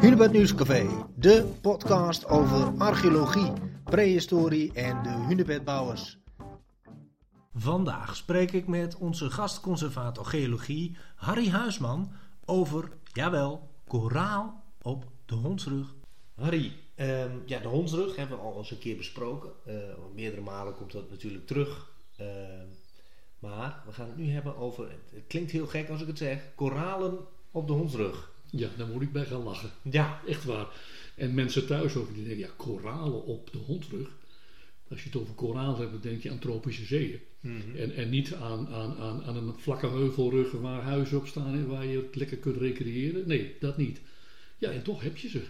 Hunebed Nieuwscafé, de podcast over archeologie, prehistorie en de hunebedbouwers. Vandaag spreek ik met onze gastconservator geologie Harry Huisman over, jawel, koraal op de hondsrug. Harry, ehm, ja, de hondsrug hebben we al eens een keer besproken. Uh, meerdere malen komt dat natuurlijk terug. Ehm, maar we gaan het nu hebben over, het klinkt heel gek als ik het zeg, koralen op de hondsrug. Ja, daar moet ik bij gaan lachen. Ja. Echt waar. En mensen thuis ook, die denken, ja, koralen op de hondrug. Als je het over koralen hebt, dan denk je aan tropische zeeën. Mhm. en, en niet aan, aan, aan, aan een vlakke heuvelrug waar huizen op staan en waar je het lekker kunt recreëren. Nee, dat niet. Ja, en toch heb je ze.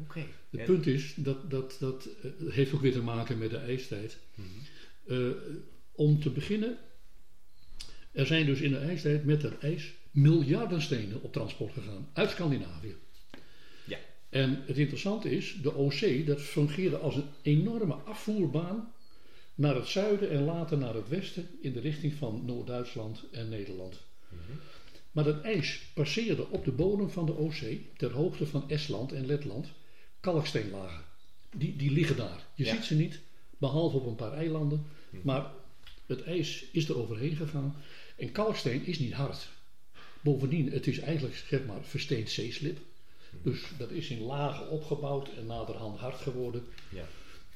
Oké. Het punt is, dat, dat, dat uh, heeft ook weer te maken met de ijstijd. Mm om te beginnen, er zijn dus in de ijstijd met het ijs miljarden stenen op transport gegaan uit Scandinavië. Ja. En het interessante is, de OC, dat fungeerde als een enorme afvoerbaan naar het zuiden en later naar het westen in de richting van Noord-Duitsland en Nederland. Mhm. Maar dat ijs passeerde op de bodem van de OC, ter hoogte van Estland en Letland, kalksteenlagen. Die, die liggen daar. Je ziet ze niet, behalve op een paar eilanden. Mhm. Maar het ijs is er overheen gegaan. En kalksteen is niet hard. Bovendien, het is eigenlijk zeg maar versteend zeeslip. Dus dat is in lagen opgebouwd en naderhand hard geworden. Ja.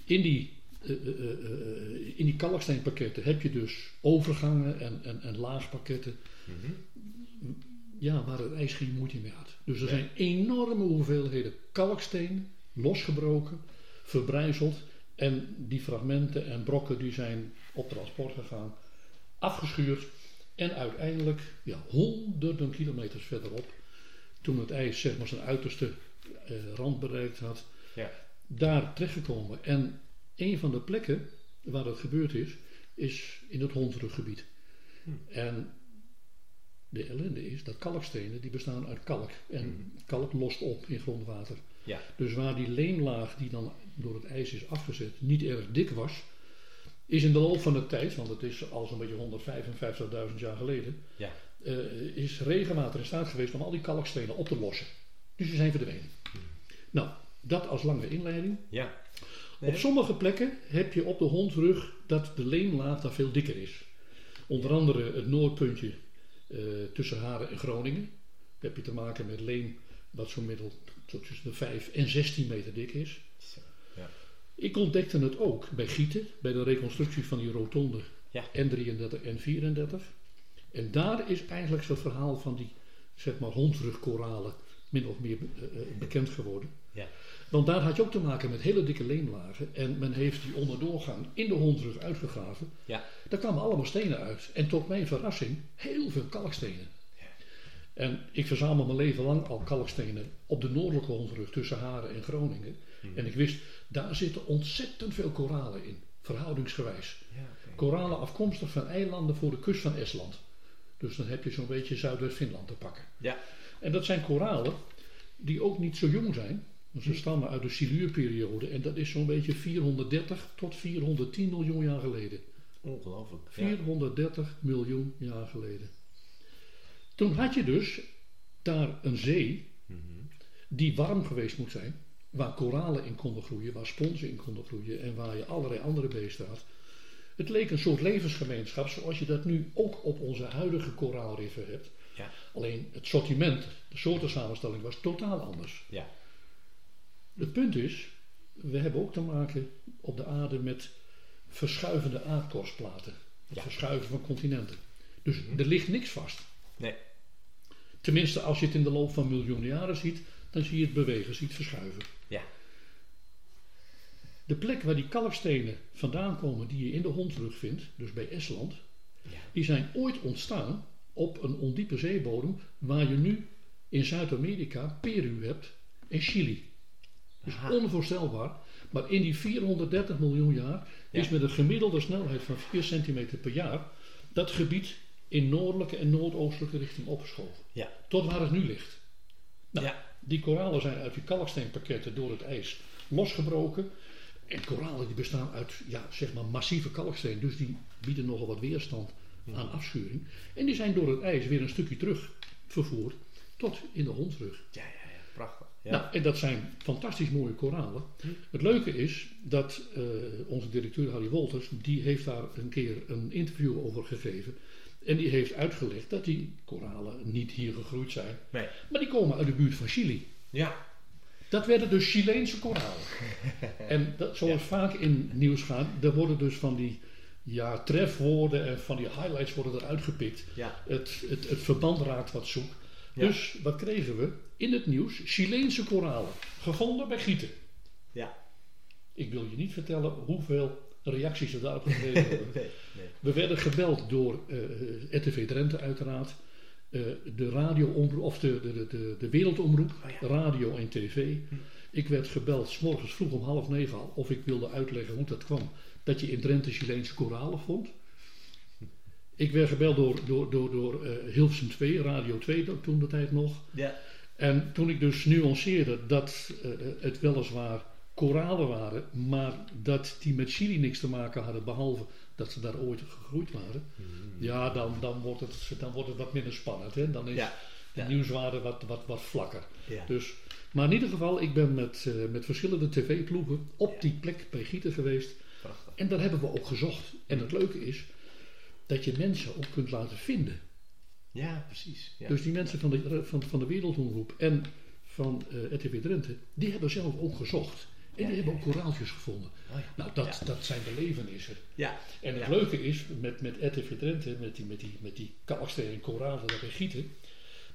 In die, uh, uh, uh, in die kalksteenpakketten heb je dus overgangen en, en, en laagpakketten. Mm Ja, waar het ijs geen moeite meer had. Dus er zijn enorme hoeveelheden kalksteen losgebroken, verbrijzeld. En die fragmenten en brokken die zijn op transport gegaan, afgeschuurd en uiteindelijk, ja, honderden kilometers verderop, toen het ijs zeg maar zijn uiterste uh, rand bereikt had, ja. daar terechtgekomen. En een van de plekken waar dat gebeurd is, is in het Hondsruggebied. Hm. En de ellende is dat kalkstenen die bestaan uit kalk. En hm. kalk lost op in grondwater. Ja. Dus waar die leemlaag die dan door het ijs is afgezet niet erg dik was, is in de loop van de tijd, want het is al zo'n beetje 155.000 jaar geleden, ja. uh, is regenwater in staat geweest om al die kalkstenen op te lossen. Dus die zijn verdwenen. Hmm. Nou, dat als lange inleiding. Ja. Op sommige plekken heb je op de hondrug dat de leemlaag daar veel dikker is. Onder andere het noordpuntje uh, tussen Haren en Groningen. Daar heb je te maken met leem wat zo'n middel tussen de 5 en 16 meter dik is. Ik ontdekte het ook bij Gieten, bij de reconstructie van die rotonde ja. N33 en 34. En daar is eigenlijk het verhaal van die zeg maar hondrugkoralen min of meer uh, bekend geworden. Ja. Want daar had je ook te maken met hele dikke leemlagen. En men heeft die onderdoorgang in de hondrug uitgegraven. Ja. Daar kwamen allemaal stenen uit. En tot mijn verrassing heel veel kalkstenen. En ik verzamel mijn leven lang al kalkstenen op de noordelijke hondrug tussen Haren en Groningen. Hmm. En ik wist, daar zitten ontzettend veel koralen in, verhoudingsgewijs. Ja, Koralen afkomstig van eilanden voor de kust van Estland. Dus dan heb je zo'n beetje Zuidwest-Finland te pakken. Ja. En dat zijn koralen die ook niet zo jong zijn. Ze stammen uit de Siluurperiode en dat is zo'n beetje 430 tot 410 miljoen jaar geleden. Ongelooflijk. 430 miljoen jaar geleden. Toen had je dus daar een zee mhm. die warm geweest moet zijn waar koralen in konden groeien, waar sponsen in konden groeien en waar je allerlei andere beesten had. Het leek een soort levensgemeenschap zoals je dat nu ook op onze huidige koraalriffen hebt. Ja. Alleen het sortiment, de soortensamenstelling was totaal anders. Ja. Het punt is, we hebben ook te maken op de aarde met verschuivende aardkorstplaten. Het verschuiven van continenten. Dus mhm. er ligt niks vast. Nee. Tenminste, als je het in de loop van miljoenen jaren ziet, dan zie je het bewegen, zie je het verschuiven. Ja. De plek waar die kalkstenen vandaan komen die je in de hondrug vindt, dus bij Estland, ja. die zijn ooit ontstaan op een ondiepe zeebodem waar je nu in Zuid-Amerika Peru hebt en Chili. Dus onvoorstelbaar. Maar in die 430 miljoen jaar is met een gemiddelde snelheid van 4 centimeter per jaar dat gebied in noordelijke en noordoostelijke richting opgeschoven. Ja. Tot waar het nu ligt. Nou, ja. Die koralen zijn uit die kalksteenpakketten door het ijs losgebroken. En koralen die bestaan uit ja, zeg maar massieve kalksteen. Dus die bieden nogal wat weerstand aan afschuring. En die zijn door het ijs weer een stukje terug vervoerd tot in de hondrug. Ja, ja, ja. prachtig. Ja. Nou, en dat zijn fantastisch mooie koralen. Hm. Het leuke is dat uh, onze directeur Harry Wolters, die heeft daar een keer een interview over gegeven. En die heeft uitgelegd dat die koralen niet hier gegroeid zijn. Nee. Maar die komen uit de buurt van Chili. Ja. Dat werden dus Chileense koralen. en dat, zoals vaak in nieuws gaat, er worden dus van die ja, trefwoorden en van die highlights worden eruit gepikt. Ja. Het, het, het verband raakt wat zoek. Dus wat kregen we in het nieuws? Chileense koralen, gevonden bij Gieten. Ja. Ik wil je niet vertellen hoeveel reacties er daarop hebben. nee, nee. We werden gebeld door uh, eh, RTV Drenthe uiteraard. Uh, de radioomroep, of de, de, de, de wereldomroep, oh radio en tv. Hm. Ik werd gebeld, s morgens vroeg om half negen al, of ik wilde uitleggen hoe dat kwam. Dat je in Drenthe Chileense koralen vond. Ik werd gebeld door, door, door, door uh, Hilversum 2, Radio 2 toen de tijd nog. Ja. En toen ik dus nuanceerde dat het weliswaar koralen waren, maar dat die met Chili niks te maken hadden, behalve dat ze daar ooit gegroeid waren, hmm. ja, dan, dan, wordt het, dan wordt het wat minder spannend. Hè? Dan is de nieuwswaarde wat, wat, wat vlakker. Dus, maar in ieder geval, ik ben met, uh, met verschillende tv-ploegen op die plek bij Gieten geweest. Prachtig. En daar hebben we ook gezocht. En het leuke is dat je mensen ook kunt laten vinden. Ja, precies. Ja. Dus die mensen van de, van, van de Wereldomroep en van uh, eh, RTV Drenthe, die hebben zelf ook gezocht. En die hebben ook koraaltjes gevonden. Oh nou, dat, dat zijn belevenissen. Ja. En het leuke is, met, met RTV Drenthe, met die, met die, met die kalksteen en koralen dat gieten,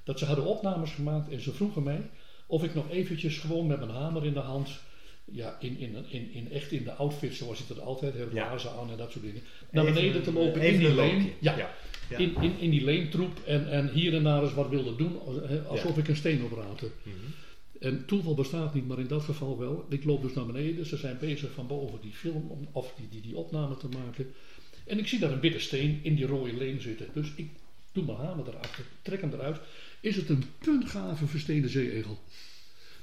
dat ze hadden opnames gemaakt en ze vroegen mij of ik nog eventjes gewoon met mijn hamer in de hand, ja, in, in, in, in echt in de outfit zoals ik dat altijd heb, ja. aan en dat soort dingen, naar beneden te lopen in die leen. Ja, ja. In, in, in die leentroep en, en hier en daar eens wat wilde doen, alsof ik een steen opraatte. Mm en toeval bestaat niet, maar in dat geval wel. Ik loop dus naar beneden. Ze zijn bezig van boven die film of die, die, die opname te maken. En ik zie daar een witte steen in die rode leen zitten. Dus ik doe mijn hamer erachter, trek hem eruit. Is het een puntgave versteende zeeegel?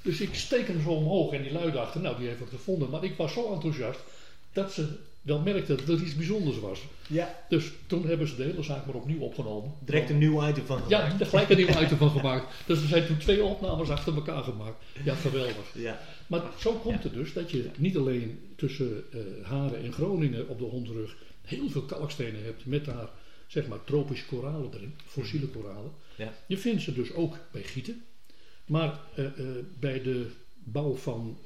Dus ik steek hem zo omhoog en die lui dachten, nou die heeft het gevonden. Maar ik was zo enthousiast dat ze wel merkte dat het iets bijzonders was. Ja. Dus toen hebben ze de hele zaak maar opnieuw opgenomen. Direct een nieuw item van gemaakt. Ja, gelijk een nieuw item van gemaakt. Dus er zijn toen twee opnames achter elkaar gemaakt. Ja, geweldig. Ja. Maar zo komt het dus dat je niet alleen tussen uh, Haren en Groningen op de Hondrug heel veel kalkstenen hebt met daar zeg maar tropische koralen erin, fossiele koralen. Ja. Je vindt ze dus ook bij gieten. Maar uh, uh, bij de bouw van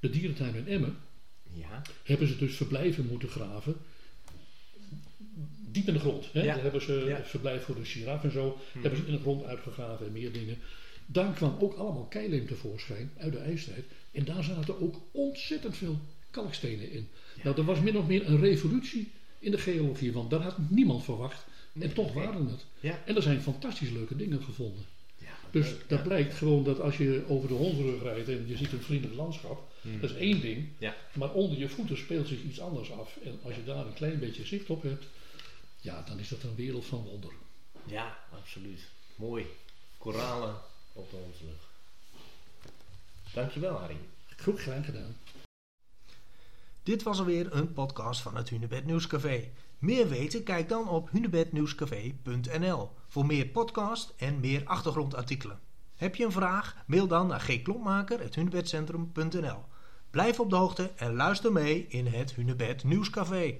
de dierentuin in Emmen ja. hebben ze dus verblijven moeten graven. Diep in de grond. Hè? Daar hebben ze verblijf voor de giraf en zo. Hmm. Hebben ze in de grond uitgegraven en meer dingen. Daar kwam ook allemaal keileem tevoorschijn uit de ijstijd. En daar zaten ook ontzettend veel kalkstenen in. Nou, er was min of meer een revolutie in de geologie, want daar had niemand verwacht. En toch waren het. En er zijn fantastisch leuke dingen gevonden. Dus dat blijkt gewoon dat als je over de hondrug rijdt en je ziet een vriendelijk landschap, hmm. dat is één ding. Ja. Maar onder je voeten speelt zich iets anders af. En als je daar een klein beetje zicht op hebt, ja, dan is dat een wereld van wonder. Ja, absoluut. Mooi. Koralen op de hondrug. Dankjewel, Harry. Goed gedaan gedaan. Dit was alweer een podcast van het Hunebed Nieuwscafé. Meer weten? Kijk dan op hunebednieuwscafé.nl voor meer podcast en meer achtergrondartikelen. Heb je een vraag? Mail dan naar gklompmaker.hunebedcentrum.nl Blijf op de hoogte en luister mee in het Hunebed Nieuwscafé.